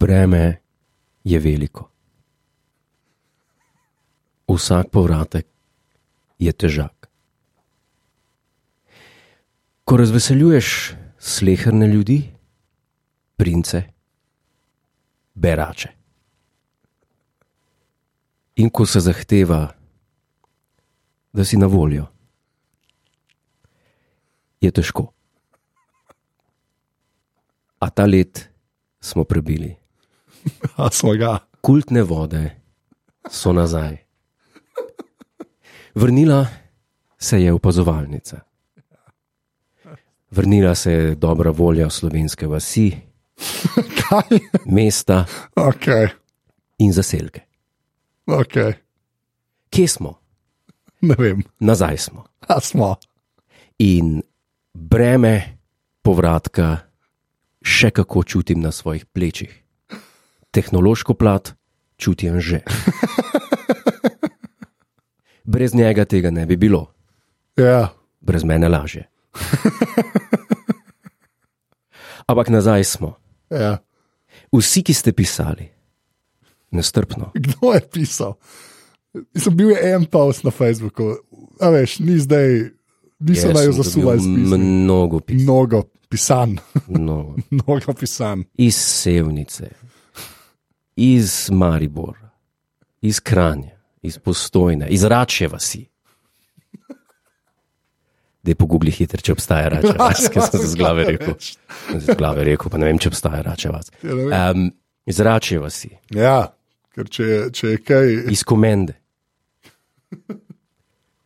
breme je veliko. Vsak povratek je težak. Ko razveseljuješ sleherne ljudi, prince, berače. In ko se zahteva, da si na voljo, je težko. A ta let smo prebili. A smo ga. Kultne vode so nazaj. Vrnila se je opazovalnica. Vrnila se je dobra volja slovenske vasi, Kaj? mesta Ok, in zaselke. ok. Kje smo? Ne vem. Nazaj smo. A smo. In breme povratka še kako čutim na svojih plečih. Tehnološko plat čutim že. Brez njega tega ne bi bilo, Ja, brez mene lažje. Ampak nazaj smo. ja. Vsi, ki ste pisali, nestrpno, Kdo je pisal? Sem bil en post na Facebooku, a veš, ni zdaj, niso Jaz naj zasuvali dobil pismi. Mnogo pisem. Mnogo pisan, Mnogo. mnogo pisan. Iz Sevnice, iz Maribora, iz Kranja, iz Postojne, iz Rače vasi. Da je po Google hitro, če obstaja Rače vas, ker sem se z glave rekel. Z glave rekel, pa ne vem, če obstaja Rače vas. Um, iz Rače vasi, Ja, ker če, je- če je kaj. iz Komende.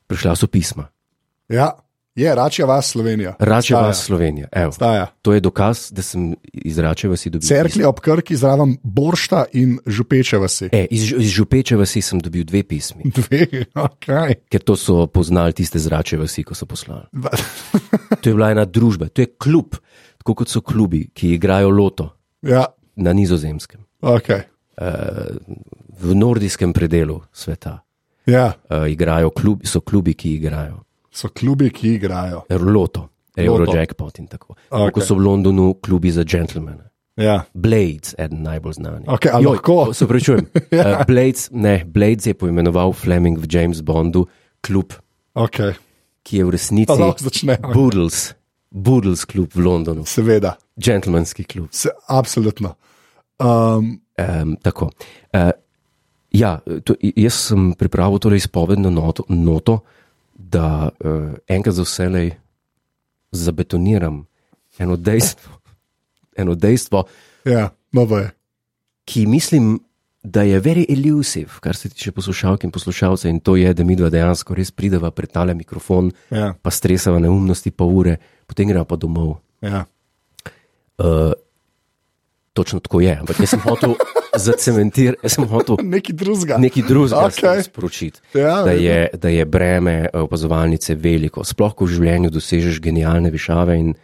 Prišla so pisma. Ja, je, račja vas Slovenija. Obstaja. vas Slovenija. Evo. To je dokaz, da sem iz Rače vasi dobil. Cerklje ob Krki, zraven Boršta in Župeče vasi. E, iz, iz Župeče vasi sem dobil dve pismi, Dve, ok. ker to so poznali tiste zrače vasi, ko so poslali. To je bila ena družba, to je klub, tako kot so klubi, ki igrajo loto Ja, na nizozemskem, ok. v nordijskem predelu sveta. Ja, Uh, igrajo klub, so klubi, ki igrajo so klubi, ki igrajo. loto, Eurojackpot in tako. Okay. Kot Okej. so v Londonu klubi za džentlmene. Ja. Blades, eden najbolj znanih. Okej, a Joj, lahko? Se pravi, uh, Blades, ne, Blades je poimenoval Fleming v James Bondu klub, Okay. ki je v resnici lahko začnemo. Boodles, Boodles klub v Londonu, Seveda, džentlmenski klub. se, absolutno. Um, Um, tako. Uh, ja, to, jaz sem pripravil torej izpovedno noto, noto da uh, enkrat za vselej zabetoniram eno dejstvo, eno dejstvo, ja, novo je. ki mislim, da je very elusive, kar se tiče poslušalk in poslušalcev, in to je, da mi dva dejansko res prideva pred tale mikrofon, Ja, pa stresava neumnosti, pa ure, potem greva pa domov. ja. Uh, točno tako je, ampak jaz sem hotel zacementirati, jaz sem hotel Nekaj drugega. nekaj drugega okay. sporočiti. Ja, da, je, da je breme eh, opazovalnice veliko. Sploh, ko v življenju dosežeš genialne višave in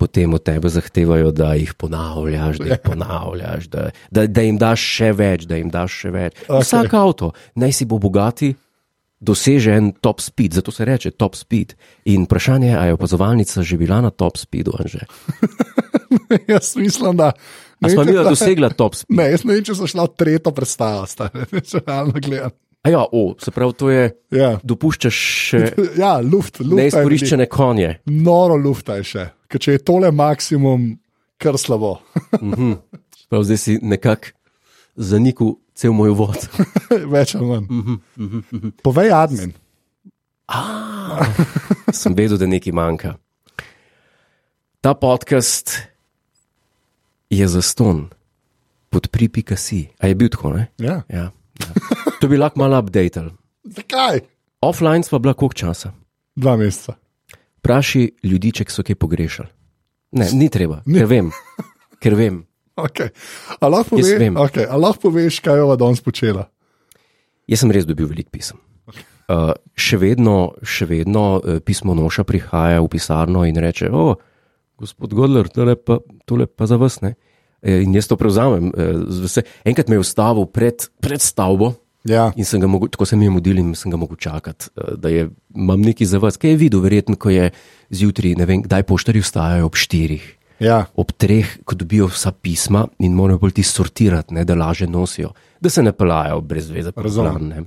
potem od tebe zahtevajo, da jih ponavljaš, da jih ponavljaš, da, da, da jim daš še več, da jim daš še več. Okay. Vsak avto, naj si bo bogati, doseže en top speed, zato se reče top speed. In vprašanje je, ali je opazovalnica že bila na top speedu, ali že. jaz mislim, da. A smo mi dosegla top speed? Ne, jaz ne vem, če so šla v tretjo predstavo, stare, če realno gledam. A ja, o, se pravi, to je, Ja. dopuščaš še Ja, luft, luft. neizkoriščene konje. Noro lufta je še, ker če je tole maksimum, kar slabo. Prav zdaj si nekako zanikal cel moj vod. Več ali manj. Mhm, Povej, admin. Sem vedel, da nekaj manjka. Ta podcast je za ston, podpri.ka si. A je bil tako, ne? Ja. Ja, ja. To bi lahko malo updated. Zakaj? Offline sva bila koliko časa. Dva meseca. Praši ljudi, če so kaj pogrešali. Ne, ni treba, ker vem. Ker vem. Okay. A, lahko pove, vem. okay. a lahko poveš, kaj je ova danes počela? Jaz sem res dobil veliko pisem. Uh, še vedno, še vedno uh, pismo noša prihaja v pisarno in reče: O, gospod Godler, tole pa, tole pa za vas. Ne? E, In jaz to prevzamem. e, vse- Enkrat me je ustavil pred, pred stavbo Ja. in sem ga mogel, tako sem jim udil in sem ga mogel čakati, e, da je, imam nekaj za vas. Kaj je videl, verjetno, ko je zjutraj, ne vem, kdaj poštarji vstajajo ob štirih. Ja. ob treh, ko dobijo vsa pisma in morajo bolj ti sortirati, ne, da laže nosijo, da se ne pelajo brez veze. Razumem.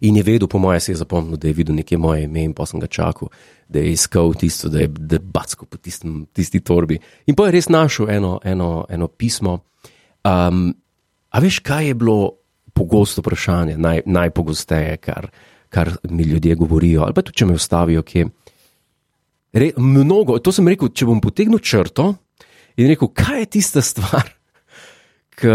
In je vedel, po mojem, se je zapomnil, da je videl nekje moje ime in pa sem ga čakal, da je iskal tisto, da je debatsko po tistem, tisti torbi. In pa je res našel eno, eno, eno pismo. Um, a veš, kaj je bilo pogosto vprašanje, naj, najpogosteje, kar, kar mi ljudje govorijo, ali pa tudi, če me ustavijo, kje. Re, mnogo, to sem rekel, če bom potegnil črto in rekel, kaj je tista stvar, ki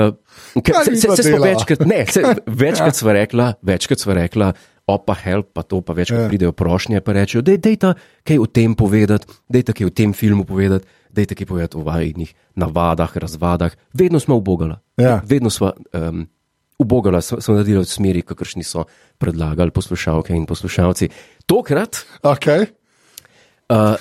se, se, se smo večkrat, ne, se, večkrat sva rekla, večkrat sva rekla, opa, help, pa to, pa večkrat Ja. pridejo prošnje, pa rečejo, da je ta kaj o tem povedati, da je ta kaj o tem filmu povedati, da je ta kaj povedati o vajnih navadah, razvadah. Vedno smo ubogala. Ja. Vedno smo um, ubogala, smo, naredili v smeri, kakršni so predlagali poslušalke in poslušalci. Tokrat Okay. uh,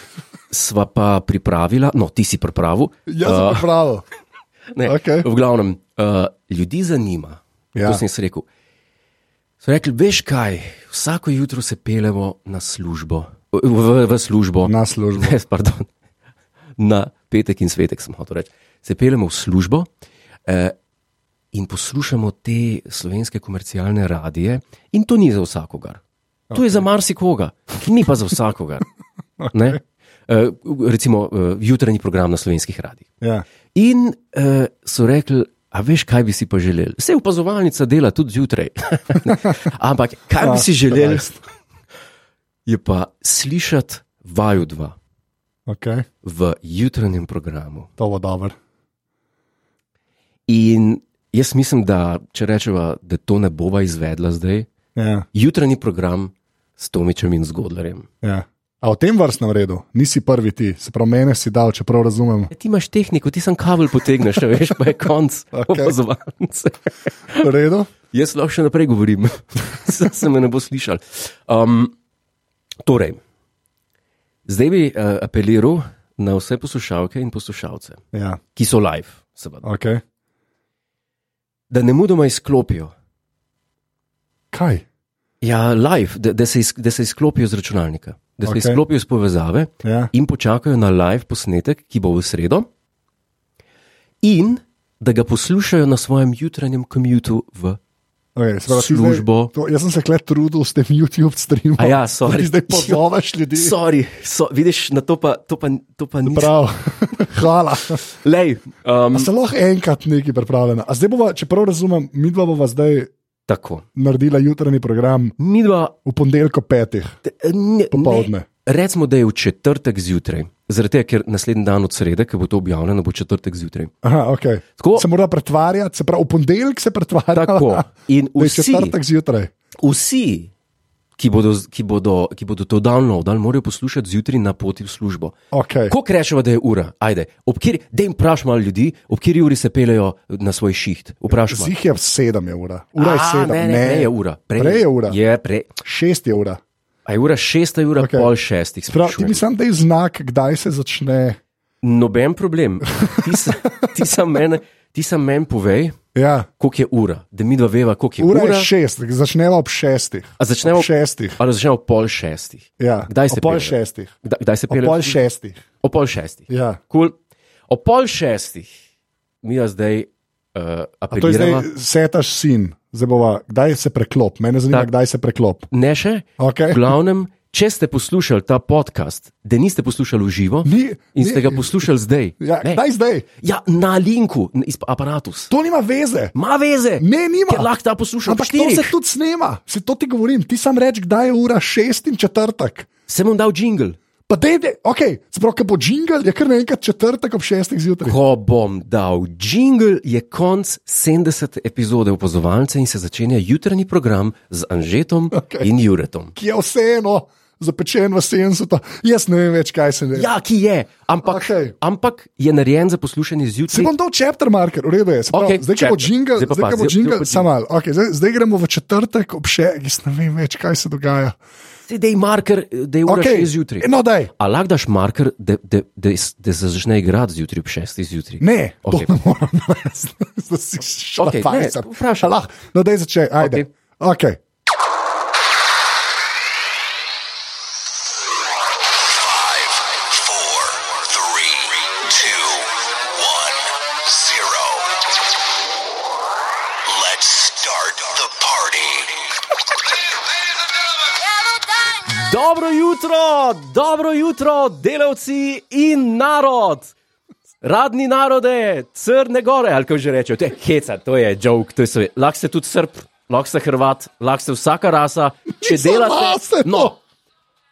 sva pa pripravila, no, ti si pripravil. Jaz sem uh, prav. ne, okej. V glavnem, uh, ljudi zanima. Ja. To sem jaz rekel. So rekli, veš kaj, vsako jutro se pelemo na službo, v, v, službo. Na službo. Ne, pardon, na petek in svetek sem hotel reči. Se pelemo v službo eh, in poslušamo te slovenske komercialne radije, in to ni za vsakogar. To okay. je za marsikoga, ni pa za vsakogar. okay. eh, recimo eh, jutranji program na slovenskih radijih. Ja. In uh, so rekli, a veš, kaj bi si pa želeli? Vse opazovalnica dela tudi zjutraj. Ampak kaj bi Ah, si želeli, Christ. je pa slišati vaju dva Okay. v jutranjem programu. To bo dobro. In jaz mislim, da če rečemo, da to ne bova izvedla zdaj, Ja. jutranji program s Tomičem in Zgodlerjem. Ja. A v tem vrstnem redu nisi prvi ti, se pravi, mene si dal, če prav razumem. Ja, ti imaš tehniko, ti sem kabel potegneš, a veš, pa je konc okay. opazovalnice. V redu? Jaz lahko še naprej govorim, se, se me ne bo slišal. Um, torej, zdaj bi uh, apeliral na vse poslušalke in poslušalce, Ja. ki so live, seveda, Okay. da ne mudoma izklopijo. Kaj? Ja, live, da, da, se iz, da se izklopijo z računalnika, da se okay. izklopijo iz povezave Ja. in počakajo na live posnetek, ki bo v sredo, in da ga poslušajo na svojem jutranjem komutu v Okay, pravi, Službo. Zdaj, to, jaz sem se kle trudil s tem YouTube streamom. A ja, sorry. Zdaj pozoveš ljudi. Sorry, so, vidiš, na to pa, to pa, to pa nisem. Prav. Hvala. Lej, um, A se lahko enkrat nekaj pripravljena. A zdaj bova, če prav razumem, mi dva bova zdaj tako. naredila jutranji program Mi dva, v ponedeljko petih. ne, Popoldne. ne, recimo, da je v četrtek zjutraj, zaradi tega, ker naslednji dan od srede, ki bo to objavljeno, bo četrtek zjutraj. Aha, okay. Tako- Se mora pretvarjati, se pravi, v ponedeljek se pretvarja. Tako. In vsi, četrtek zjutraj. vsi ki, bodo, ki, bodo, ki bodo to downloadali, morajo poslušati zjutraj na poti v službo. Okay. Ko rečemo, da je ura, ajde, kjer, da jim vprašamo malo ljudi, ob kateri uri se peljejo na svoj šiht. Zih je sedem je ura. Ura je A, sedem. Ne, ne, prej je ura. Prej je ura. Je prej. Šest je ura. A je ura šest, je ura okay. pol šestih. Prav, ti mi sam daj znak, kdaj se začne. Noben problem. Ti, sa, ti sam meni sam men povej, Ja. koliko je ura, da mi dva veva, koliko je Ura, ura. je šest, začneva ob šestih. A začnemo ob šestih. Ali začnemo ob pol šestih. Ja. Kdaj se ob pol šestih. Kdaj, kdaj se Ob pelje? pol šestih. O pol šestih. Ja. Cool. O pol šestih mi jo zdaj uh, A to je zdaj apeliramo. setaš sin, zdaj bova, kdaj se preklop. Mene zanima, Tak. kdaj se preklop. Ne še. Okay. V glavnem, če ste poslušali ta podcast, da niste poslušali v živo Ni, in ni- ste ga poslušali zdaj, Ja, ne, kdaj zdaj? ja, na linku, iz aparatus. To nima veze. Ma veze, Ne, nima. ker lahko ta posluša. Ampak to se tudi snema, se to ti govorim. Ti sam reči, kdaj je ura šest in četrtek. Sem vam dal jingle. Pa dej, dej, ok, ko bo jingle, je kar naenkrat četrtek ob šestih zjutraj. Ko bom dal jingle, je konc 70. epizode opazovalce in se začenja jutranji program z Anžetom okay. in Juretom. Ki je vseeno zapečen v sensu. Jaz ne vem več, kaj se ne. Ja, ki je, ampak, okay. ampak je narejen za poslušanje Se zjutraj. bom dal chapter marker, v redu je. Se pravi, Okej, zdaj, ko bo jingle, Zdaj pa zdaj, pazi, bo zdaj- jingle, zdaj pa samo malo. Okay, zdaj, zdaj gremo v četrtek ob še, jaz ne vem več, kaj se dogaja. Da je marker, da je ura Okay. okay. zjutraj. No, daj. A lahko daš marker, da, da, da, da se začne igrati zjutraj ob šestih zjutraj? Ne, Okej. to ne narediti. Da si ne, fajser. vprašaj. Lahko? No, daj začej, ajde. Okej. Okay. Dobro jutro, dobro jutro, delavci in narod. Radni narode, crne gore, ali kako že rečejo, to je heca, to je joke, to je sve. Lahko ste tudi srb, lahko ste hrvat, lahko ste vsaka rasa, če Niso delate. rase, no,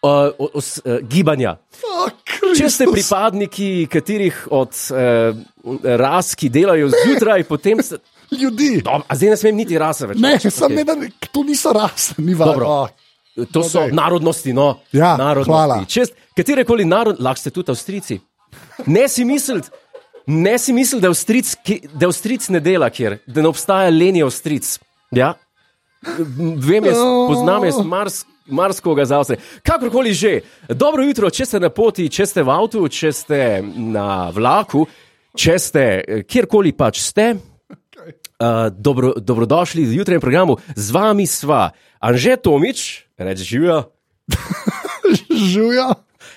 uh, os, uh, gibanja. Oh, Če ste pripadniki katerih od uh, ras, ki delajo zjutraj, potem ste. ljudi. Dob, a zdaj ne smem niti rase več. Ne, samo okej. okay. ne, to niso rase, ni Dobro. To so daj. narodnosti, no. Ja, narodnosti. Čez katerekoli narod, lahko ste tudi Avstrijci. Ne si misliti, ne si misliti, da Avstrijc, ki- da Avstrijc ne dela, kjer, da ne obstaja leni Avstrijc. Ja? Vem, jaz poznam jaz mars. Marskoga za vse. Kakorkoli že, dobro jutro, če ste na poti, če ste v avtu, če ste na vlaku, če ste eh, kjerkoli pač ste, Uh, dobro, dobrodošli v jutranjem programu, z vami sva Anže Tomič, reči živijo, Žuja.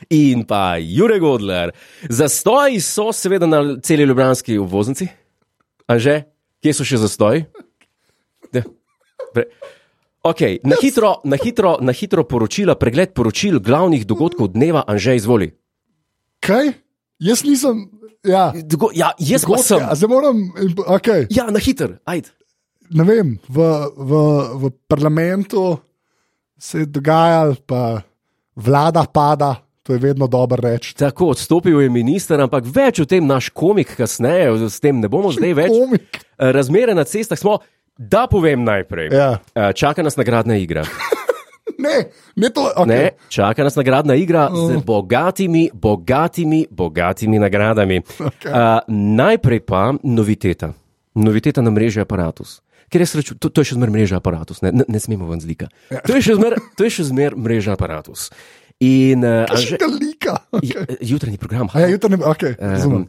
in pa Jurek Godler. Zastoji so seveda na celi ljubljanski uvoznici. Anže, kje so še zastoji? Ja. Pre... Okay, na, hitro, na, hitro, na hitro poročila, pregled poročil glavnih dogodkov dneva, Anže, izvoli. Kaj? Jaz nisem. Ja, Dogo ja, jaz pa sem. Zdaj moram. Okay. Ja, na hiter, ajde. Ne vem, v, v, v parlamentu se je dogajalo, pa vlada pada, to je vedno dobro reči. Tako odstopil je minister, ampak več o tem naš komik kasneje, s tem ne bomo zdaj več. Komik. Razmere na cestah smo, da povem najprej. Ja. Eh, Čaka nas nagradna igra. Ne, ne to. Okay. Ne, čaka nas nagradna igra z bogatimi, bogatimi, bogatimi nagradami. Okej. Uh, najprej pa noviteta. Noviteta na mreži aparatus. Ker je srečo, to, to je še zmeraj mreža aparatus, ne, ne, ne smemo ven zlika. Ja. To je še zmeraj zmer mreža aparatus. In uh, Še galika. J- jutranji program. Ja, jutri ne, okay. Um,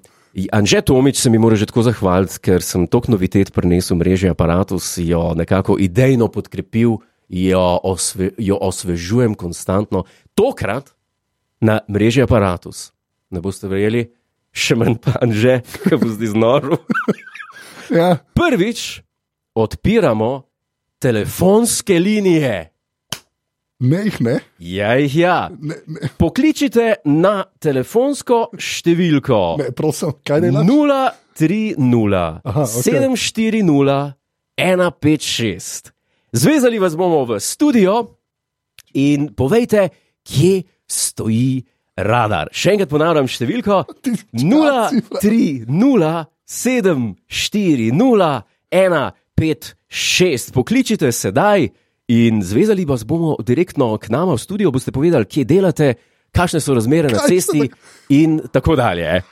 Anže Tomič se mi mora že tako zahvaliti, ker sem tok novitet prinesel v mreži aparatus, jo nekako idejno podkrepil, jo, osve, jo osvežujem konstantno. Tokrat na mreži aparatus. Ne boste verjeli, še manj pa Anže, ki bo zdaj znoro. Ja. Prvič odpiramo telefonske linije. Ne, jih ne. Ja, jih ja. Ne, ne, Pokličite na telefonsko številko. ne prosim, kaj delaš? 030 Aha, okej. 740 156. Zvezali vas bomo v studio in povejte, kje stoji radar. Še enkrat ponavljam številko Ti časi, 030 740 156. Pokličite sedaj in zvezali vas bomo direktno k nama v studio, boste povedali, kje delate, kakšne so razmere na Kaj so cesti in tako dalje.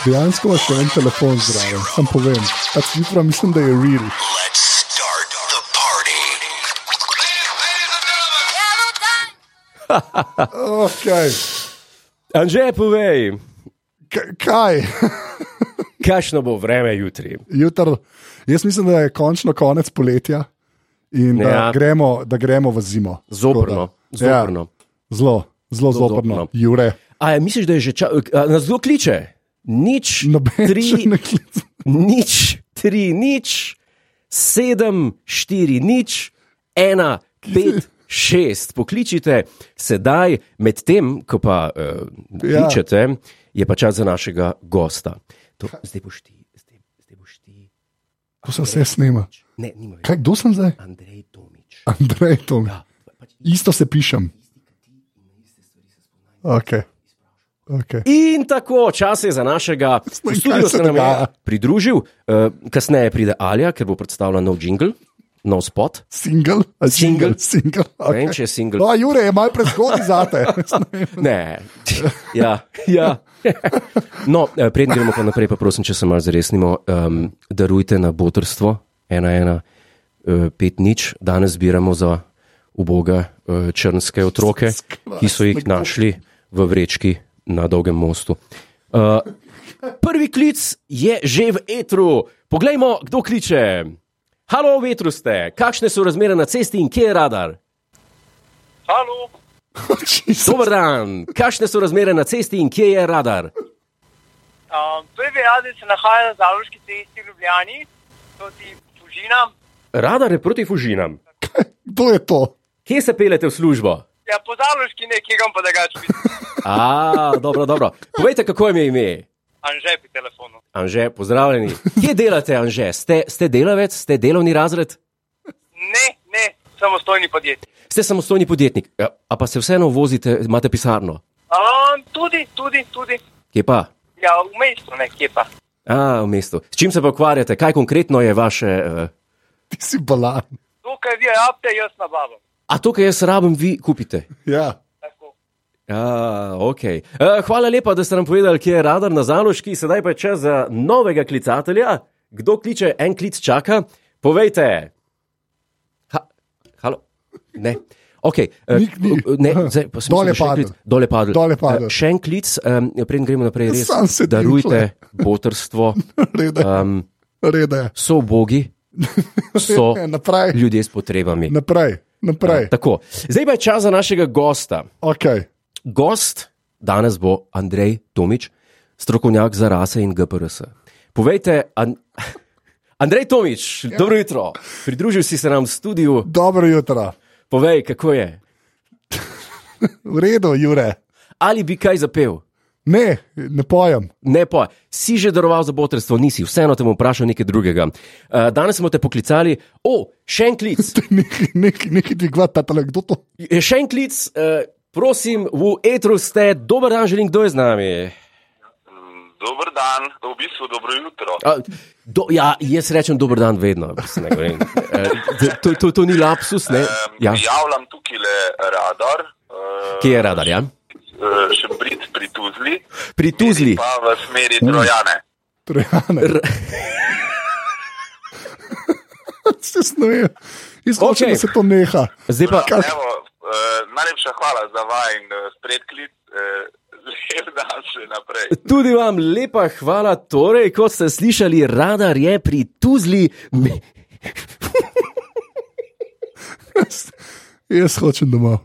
Dejansko imaš še en telefon zraven, sam povem. Ta cifra mislim, da je real. Let's start the party. Okay. Anže, povej, K- kaj? kakšno bo vreme jutri? Jutr, jaz mislim, da je končno konec poletja in da, Ja. gremo, da gremo v zimo. Zoprno, da- zoprno. Ja, zelo, zelo Zelo zoprno. zoprno. Jure, A je, misliš, da je že čas, nas kdo kliče? Nič, noben tri, nič, tri, nič, sedem, štiri, nič, ena, pet, šest. Pokličite sedaj, medtem ko pa uh, Ja. kličete, je pa čas za našega gosta. To, zdaj boš ti, zdaj, zdaj boš ti. To se vse snema. Ne, nima več. Kaj, kdo sem zdaj? Andrej Tomič. Andrej, to mi. Ja, pač Isto se pišem. Okay. Okay. In tako, čas je za našega studio, se nam je pridružil. Uh, kasneje pride Alja, ker bo predstavila nov jingle, nov spot. Single, a Single. single. Ne vem, Okay. če je single. No, Jure je malo prezgodaj za te. Ne, ja, ja. No, eh, preden gremo pa naprej, pa prosim, če se malo zaresnimo, um, darujte na botrstvo 1-1-5 nič. Danes zbiramo za uboga uh, črnske otroke, ki so jih našli v vrečki na dolgem mostu. Uh, prvi klic je že v etru. Poglejmo, kdo kliče. Halo, v etru ste, kakšne so razmere na cesti in kje je radar? Halo. Dober dan, kakšne so razmere na cesti in kje je radar? Um, prvi razred se nahaja na Zaloški cesti v Ljubljani, proti Fužinam. Radar je proti Fužinam. Kdo je to? Kje se pelete v službo? Ja, po Zaloški nekje, kam pa da ga čutim. A, dobro, dobro. Povejte, kako je mi ime? Anže pri telefonu. Anže, pozdravljeni. Kje delate, Anže? Ste, ste delavec, ste delovni razred? Ne, ne, samostojni podjetnik. Ste samostojni podjetnik, Ja, a pa se vseeno vozite, imate pisarno. Um, tudi, tudi, tudi. Kje pa? Ja, v mestu nekje pa. A, v mestu. S čim se pa ukvarjate? Kaj konkretno je vaše? Uh... Ti si balan. Tukaj vi rabite, jaz nabavim. A to, kar jaz rabim, vi kupite? Ja. A, okay. uh, hvala lepa, da ste nam povedali, kje je radar na Zaloški. Sedaj pa je čas za novega klicatelja. Kdo kliče, en klic čaka. Povejte. Ha, halo? Ne. Okay, uh, Nik ni. ne, zdaj, pa sem Dol je mislil, še en padel. klic. Dol je padel. Dol je padel. Uh, še en klic, um, preden gremo naprej, res Sam sedim darujte botrstvo. Rede, Um, rede. so ubogi, so Naprej, ljudje s potrebami. naprej, naprej. Tako, zdaj pa je čas za našega gosta. Okay. Gost danes bo Andrej Tomič, strokovnjak za rase in GPRS. Povejte, an... Andrej Tomič, ja. dobro jutro. Pridružil si se nam v studiu. Dobro jutro. Povej, kako je. V redu, Jure. Ali bi kaj zapel? Ne, ne pojem. Ne pa, si že daroval za botrstvo, nisi, vseeno te bom vprašal nekaj drugega. Uh, danes smo te poklicali, o, še en klic, Nekaj, nekaj, nekaj dvigati, ta tale, kdo to? še en klic, uh, prosim, v etru ste, dober dan, želim, kdo je z nami. Dober dan, v bistvu dobro jutro. A, do, ja, jaz rečem dober dan vedno. mislim, ne vem. Eh, To, to, to ni lapsus, ne? Ja. Javljam tukaj le radar. Uh, Kje je radar, ja? Še brit pri Tuzli, Pri Tuzli. pa v smeri Trojane. Torej, ja, ne. Se snoje. Izhočem, Okej. okay. da se to neha. Zdaj pa? Evo, uh, najlepša hvala za vajen uh, predklic. Uh, Lep dan še naprej. tudi vam lepa hvala. Torej, kot ste slišali, radar je pri Tuzli. Me- Jaz hočem domov.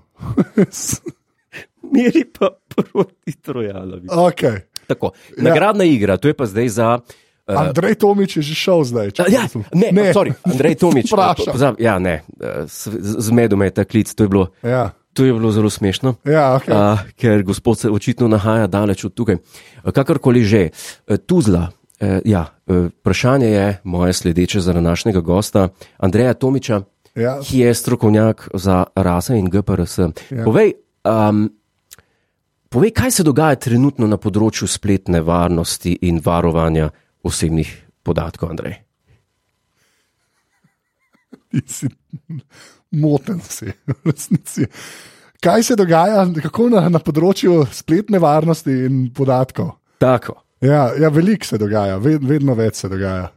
Meri pa proti Trojanovi. okay. Tako, nagradna igra, to je pa zdaj za. Uh, Andrej Tomič je že šel zdaj. če Ja, ne, ne. Sorry, Andrej Tomič. Vprašam. Pozab, ja, ne, eh, s- z- zmedel me je ta klic, to je bilo, Ja, to je bilo zelo smešno. ja okay. Uh, ker gospod se očitno nahaja daleč od tukaj. Uh, kakorkoli že, uh, Tuzla. Uh, ja, uh, vprašanje je moje sledeče za današnjega gosta, Andreja Tomiča, Ja. ki je strokovnjak za rase in GPRS. Ja. Povej, um, povej, kaj se dogaja trenutno na področju spletne varnosti in varovanja osebnih podatkov, Andrej. Si moten, si, v resnici. Kaj se dogaja, kako na, na področju spletne varnosti in podatkov? Tako. Ja, ja veliko se dogaja, ved, vedno več se dogaja.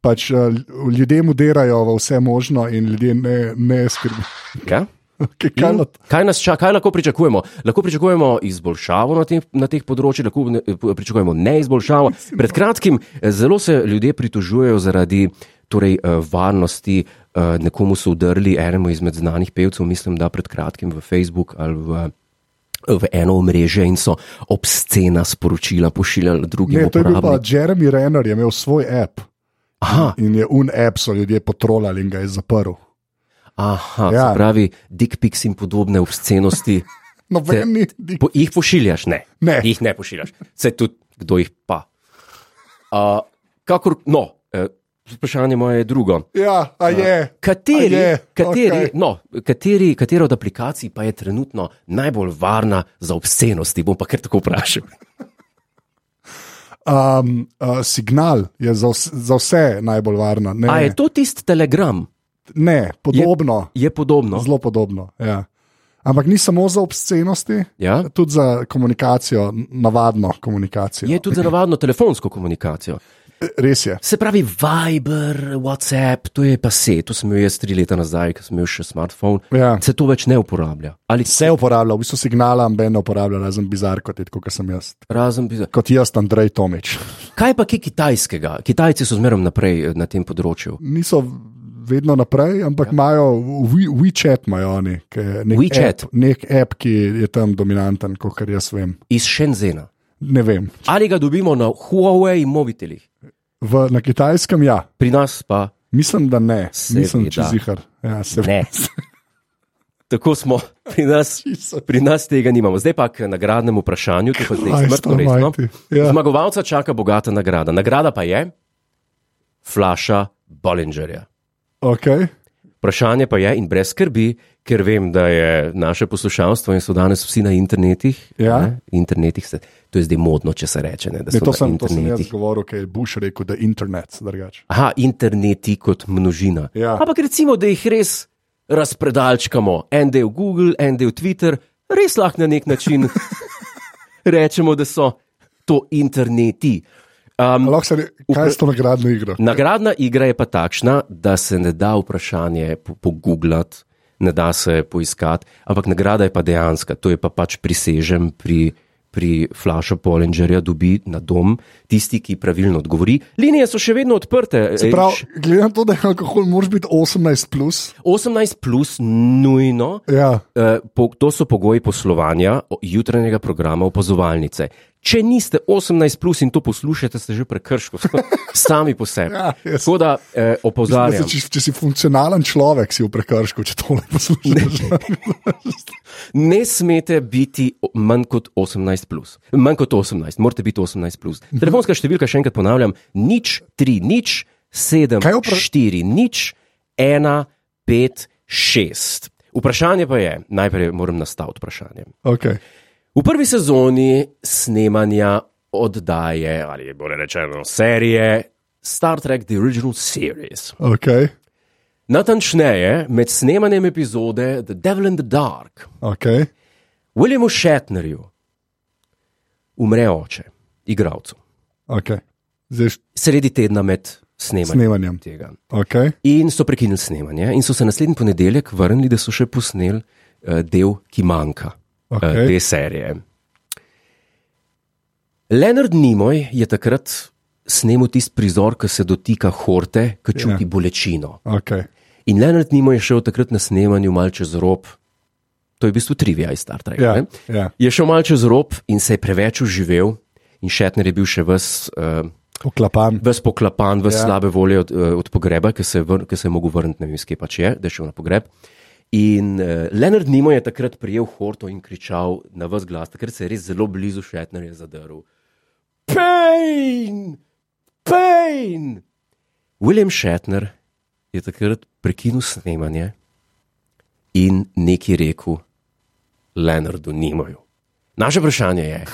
Pač, uh, ljudje mudirajo v vse možno in ljudje ne, ne skrbijo. Ja? Okay, kaj In Kaj, nas ča, kaj lahko pričakujemo? Lahko pričakujemo izboljšavo na, tem, na teh področjih, lahko ne, pričakujemo neizboljšavo. Pred kratkim eh, zelo se ljudje pritožujejo zaradi torej, eh, varnosti. Eh, Nekomu so udrli enemu izmed znanih pevcev, mislim, da pred kratkim v Facebook ali v, v eno omrežje in so obscena sporočila pošiljali drugim Ne, to je bil pa. Jeremy Renner, je imel svoj app Aha, in je un app so ljudje potrolali in ga je zaprl. Aha Ja. pravi, dick pics in podobne obscenosti. No, Te- ni, Po, jih pošiljaš? Ne. Ne. Jih ne pošiljaš. Se tudi, kdo jih pa. Uh, kakor, no, eh, vprašanje moje je drugo. ja, a je. Kateri, A je? kateri, okay. no, kateri, katera od aplikacij pa je trenutno najbolj varna za obscenosti? Bom pa kar tako vprašal. Um, uh, signal je za, za vse najbolj varna. Ne, A je to tisti telegram? Ne podobno, Je podobno. zelo podobno. Ja. Ampak ni samo za obscenosti, Ja? tudi za komunikacijo, navadno komunikacijo. Je tudi za navadno telefonsko komunikacijo. Res je. Se pravi, Viber, WhatsApp, to je pa se, to sem imel jaz tri leta nazaj, ko sem imel še smartphone. Ja. Se to več ne uporablja. Ali Vse uporablja, v bistvu signala amben ne uporablja, razen bizar, kot je kot sem jaz. razen bi. Kot jaz, Andrej Tomič. Kaj pa kaj kitajskega? Kitajci so zmeraj naprej eh, na tem področju. Niso vedno naprej, ampak imajo We, WeChat, imajo oni, nek WeChat? App, nek app, ki je tam dominanten, kot jaz vem. Iz Shenzena. Ne vem. Ali ga dobimo na Huawei mobitelih, V, na kitajskem ja, pri nas pa mislim, da ne. Seveda. Nisem čez jihar. Ja, ne. Tako smo, pri nas, pri nas tega nimamo. Zdaj pa k nagradnemu vprašanju, ki pa zdaj smrtno resno. ja. Zmagovalca čaka bogata nagrada. Nagrada pa je flaša Bollingerja. Okay. Vprašanje pa je, in brez skrbi, ker vem, da je naše poslušalstvo in so danes vsi na internetih. Ja. Ne, internetih se, to je zdaj modno, če se reče. Ne, Ne, to, sem, to sem jaz govoril, ker je Bush rekel, da je internet drugače. Aha, interneti kot množina. Ja. Ampak recimo, da jih res razpredalčkamo, en del Google, en del Twitter, res lahko na nek način rečemo, da so to interneti. Um, Lahko se re, kaj je to nagradno igro? Nagradna igra je pa takšna, da se ne da vprašanje po- pogooglati, ne da se poiskati, ampak nagrada je pa dejanska, to je pa pač prisežem pri, pri Flashu Pollingerja, dobi na dom tisti, ki pravilno odgovori. Linije so še vedno odprte. Glede na to, da je alkohol, moraš biti 18 plus. 18 plus nujno. Ja. Eh, po, to so pogoji poslovanja jutranjega programa opazovalnice. Če niste 18 plus in to poslušate, ste že prekrško, sami po sebi. Ja, Tako da eh, Mislim, opozarjam. da se, če, če si funkcionalen človek, si v prekršku, če tole poslušaš. Ne smete biti manj kot 18. Plus. Manj kot 18, morate biti 18. Plus. Telefonska številka, še enkrat ponavljam, nič 3, nič 7, Kaj je vpra- 4, nič 1, 5, 6. Vprašanje pa je, najprej moram nastaviti vprašanje. Okay. V prvi sezoni snemanja oddaje, ali bolje rečeno serije Star Trek The Original Series. Okay. Natančneje, med snemanjem epizode The Devil in the Dark, Okay. Williamu Shatnerju umre oče, igralcu, Okay. Zdaj, š- sredi tedna med snemanjem, Snemanjem. tega. okay. In so prekinili snemanje, in so se naslednji ponedeljek vrnili, da so še posneli uh, del, ki manjka okay. Okej. uh, te serije. Leonard Nimoy je takrat snemal tisti prizor, ki se dotika horte, ki čuti Ja. bolečino. Okay. In Leonard Nimoy je šel takrat na snemanju malce čez rob. To je v bistvu trivia iz Star Treka. Ja, ne? ja. Je šel malce čez rob in se je preveč uživel, in Šetner je bil še ves. Uh, Poklapan. Ves poklapan, ves Ja. ja. slabe volje od, eh, od pogreba, ki se, vr- ki se je mogel vrniti, ne vem, skje pač je, da je šel na pogreb. In uh, Leonard Nimo je takrat prijel horto in kričal na vse glas, takrat se je res zelo blizu Šetnerja zadrl. Pain! Pain! William Shatner je takrat prekinil snemanje in nekaj rekel Leonardu Nimoju. Naše vprašanje je,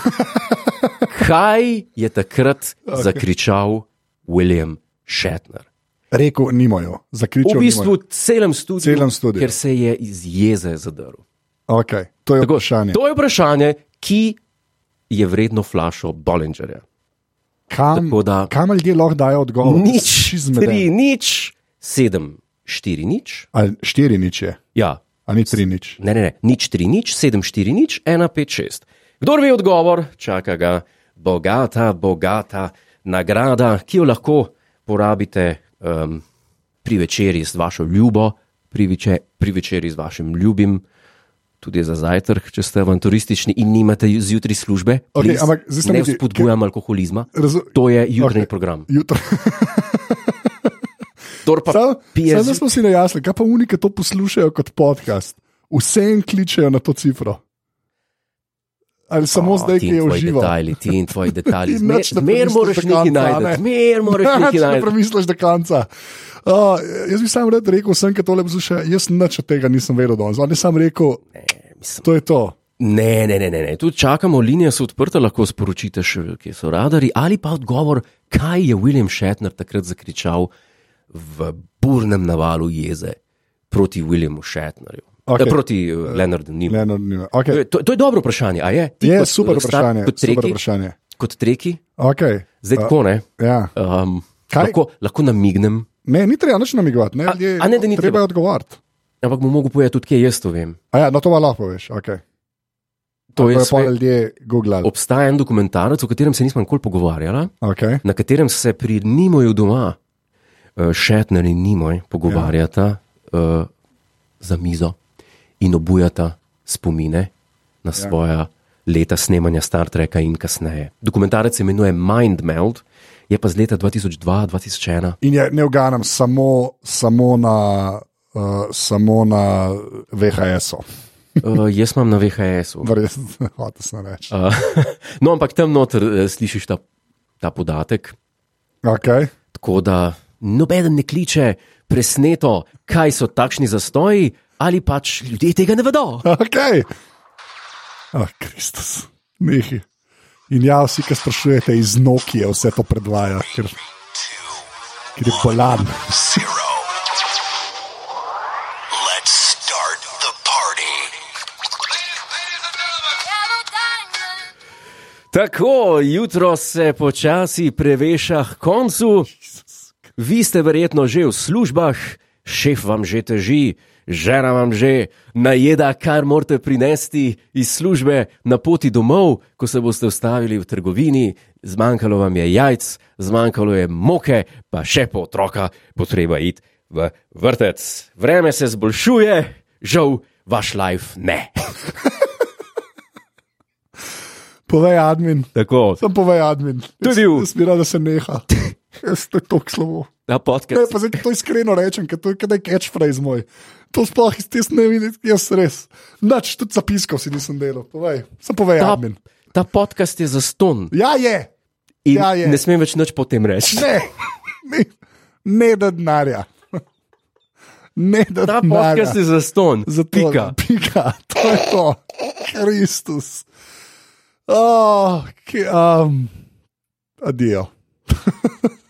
kaj je takrat okay. zakričal William Shatner? Rekel nimajo, zakričal. V bistvu nimajo. celem studiu, Celem studiu. ker se je iz jeze zadrl. Okay. To je Tako, vprašanje. To je vprašanje, ki je vredno flašo Bollingerja. Kam, tako da- kam ljudje lahko dajo odgovor? Nič, Si zmeden. tri, nič, sedem, štiri, nič. Ali štiri nič je, Ja, a ni tri nič. ne, ne, ne, nič, tri, nič, sedem, štiri, nič, ena, pet, šest. Kdor ve odgovor, čaka ga bogata, bogata nagrada, ki jo lahko porabite um, pri večerji z vašo ljubo, pri, veče, pri večerji z vašim ljubim. Tudi za zajtrk, če ste avanturistični in nimate zjutraj službe, Okej, please, ampak zdaj ste ne mi- spodbujam alkoholizma. Razu- To je jutranji Okej. program. Jutro. Zjutraj- smo si najjasni, kaj pa unike to poslušajo kot podcast. Vse jim kličejo na to cifro. Ali samo O, zdaj, ki je užival. Detajli, ti in tvoji detajli. Ne Zmer premisliš moraš nekaj najti, ne? zmer moraš nekaj ne najti. premisliš do konca. Uh, jaz bi sam rad rekel, vsem, ki tole posluša, jaz nič od tega nisem vedel danes. On je sam rekel, Mislim, to je to. Ne, ne, ne, ne, ne. tu čakamo, linije so odprte, lahko sporočite še, kje so radari, ali pa odgovor, kaj je William Shatner takrat zakričal v burnem navalu jeze proti Williamu Shatnerju. Okay. Proti uh, Leonardu Nimu. No, ne, okay. To, to je dobro vprašanje, je? Ti Je kot, super eh, star- vprašanje. Kot Super treki, vprašanje. kot treki. Okay. Zdaj tako ne. Ja. Um, Kaj? lahko, lahko namignem, Ne, ni treba nič namigovati. Ne, A- ljudje- a ne, da ni treba treba? je odgovoriti. ampak bom mogel povedati tudi, kje jaz to vem. A ja, no to lahko poveš. Okay. To je pa ljudje googlali. obstaja en dokumentarec, o katerem se nismo nikoli pogovarjali. Okay. na katerem se pri Nimoju doma, uh, Šetner in Nimoj, pogovarjata ja. uh, za mizo in obujata spomine na svoja leta snemanja Star Treka in kasneje. Dokumentarec se imenuje Mind Meld, je pa z leta 2002-2001. In je ne uganam samo, samo na. Uh, samo na VHS-u, Uh, jaz imam na VHS-u. res, hoče se reči. Uh, no, ampak tam noter uh, slišiš ta, ta podatek. Okay. Tako da noben ne kliče presneto, kaj so takšni zastoji, ali pač ljudje tega ne vedo. Okay. Oh, Kristus, nehi. In ja, vsi, ki sprašujete iz Nokije, vse to predvaja, ker, ker je bolan. Zero. Let's start the party. Tako, jutro se počasi preveša k koncu. Vi ste verjetno že v službah, šef vam že teži, žena vam že najeda, kar morate prinesti iz službe na poti domov, ko se boste ustavili v trgovini, zmanjkalo vam je jajc, zmanjkalo je moke, pa še po otroka, potreba iti v vrtec. Vreme se zboljšuje, žal vaš life ne. Povej, admin. Tako, Sam povej, admin. Tudi v- Jaz bi rad, da se neha. Jaz to je slabo. na Ne, podcast. pa zdaj to iskreno rečem, ker to je kaj catchphrase moj. To sploh iz tega ne vidim, jaz res. Nač, tudi zapiskal si nisem delal. Povej, sam povej, Ta, admin. ta podcast je za ston. Ja, je. In Ja, je. ne smem več nič potem reči. Ne, ne, ne da denarja. Ne da Ta denarja. podcast je za ston. Zato, Pika. pika, to je to. Kristus. Oh, ki, um, adijo.